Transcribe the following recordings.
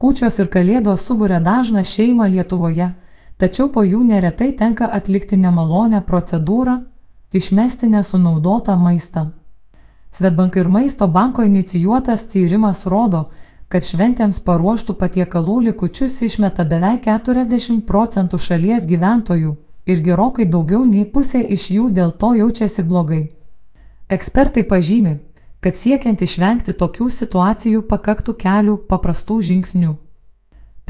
Kūčios ir kalėdos suburia dažną šeimą Lietuvoje, tačiau po jų neretai tenka atlikti nemalonę procedūrą - išmesti nesunaudotą maistą. Svetbank ir maisto banko inicijuotas tyrimas rodo, kad šventėms paruoštų patiekalų likučius išmeta beveik 40 procentų šalies gyventojų ir gerokai daugiau nei pusė iš jų dėl to jaučiasi blogai. Ekspertai pažymi, kad siekiant išvengti tokių situacijų pakaktų kelių paprastų žingsnių.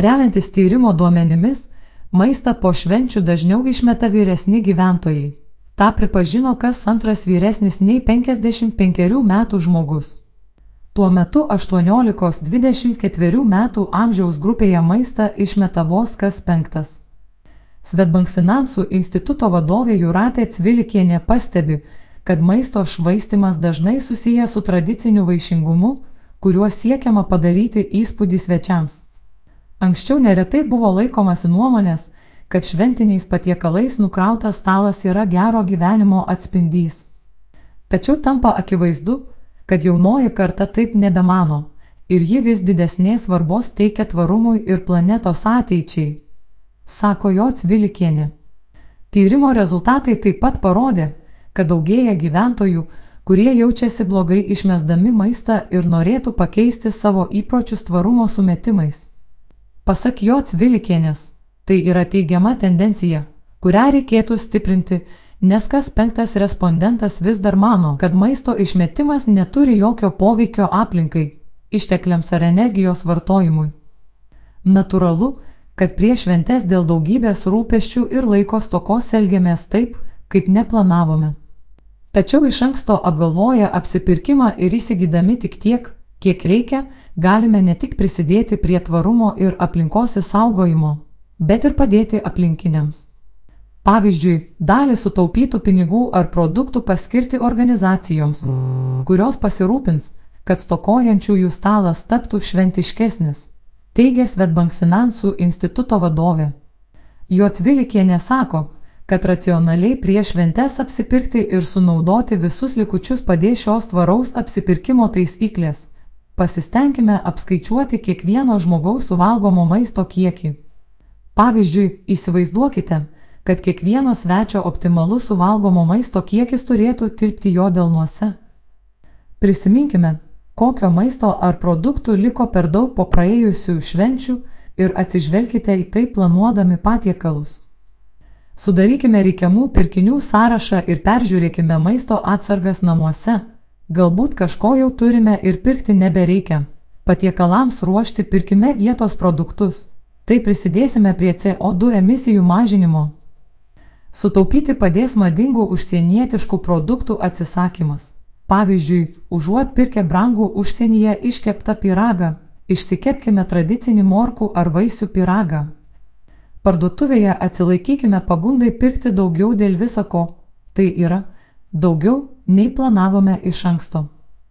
Remiantis tyrimo duomenimis, maistą po švenčių dažniau išmeta vyresni gyventojai. Ta pripažino kas antras vyresnis nei 55 metų žmogus. Tuo metu 18-24 metų amžiaus grupėje maistą išmeta vos kas penktas. Svetbank finansų instituto vadovė Juratė Cvilikienė pastebi, kad maisto švaistimas dažnai susijęs su tradiciniu vaišingumu, kuriuo siekiama padaryti įspūdį svečiams. Anksčiau neretai buvo laikomasi nuomonės, kad šventiniais patiekalais nukrautas stalas yra gero gyvenimo atspindys. Tačiau tampa akivaizdu, kad jaunoji karta taip nebemano ir ji vis didesnės svarbos teikia tvarumui ir planetos ateičiai, sako jo Cvilikienė. Tyrimo rezultatai taip pat parodė, kad daugėja gyventojų, kurie jaučiasi blogai išmesdami maistą ir norėtų pakeisti savo įpročius tvarumo sumetimais. Pasak jo Cvilikienės, tai yra teigiama tendencija, kurią reikėtų stiprinti nes kas penktas respondentas vis dar mano, kad maisto išmetimas neturi jokio poveikio aplinkai, ištekliams ar energijos vartojimui. Naturalu, kad prieš šventes dėl daugybės rūpeščių ir laiko stokos elgiamės taip, kaip neplanavome. Tačiau iš anksto apgalvoję apsipirkimą ir įsigydami tik tiek, kiek reikia, galime ne tik prisidėti prie tvarumo ir aplinkos įsaugojimo, bet ir padėti aplinkiniams. Pavyzdžiui, dalį sutaupytų pinigų ar produktų paskirti organizacijoms, kurios pasirūpins, kad stokojančiųjų stalas taptų šventiškesnis, teigia Svetbank finansų instituto vadovė. Jotvilikienė sako, kad racionaliai prieš šventes apsipirkti ir sunaudoti visus likučius padės šios tvaraus apsipirkimo taisyklės. Pasistengime apskaičiuoti kiekvieno žmogaus suvalgomo maisto kiekį. Pavyzdžiui, įsivaizduokite, kad kiekvieno svečio optimalus suvalgomo maisto kiekis turėtų tilpti jo delnuose. Prisiminkime, kokio maisto ar produktų liko per daug po praėjusių švenčių ir atsižvelkite į tai planuodami patiekalus. Sudarykime reikiamų pirkinių sąrašą ir peržiūrėkime maisto atsargas namuose. Galbūt kažko jau turime ir pirkti nebereikia. Patiekalams ruošti pirkime vietos produktus. Tai prisidėsime prie CO2 emisijų mažinimo. Sutaupyti padės madingų užsienietiškų produktų atsisakymas. Pavyzdžiui, užuot pirkę brangų užsienyje iškeptą pyragą, išsikepkime tradicinį morkų ar vaisių pyragą. Parduotuvėje atsilaikykime pagundai pirkti daugiau dėl visako, tai yra daugiau nei planavome iš anksto.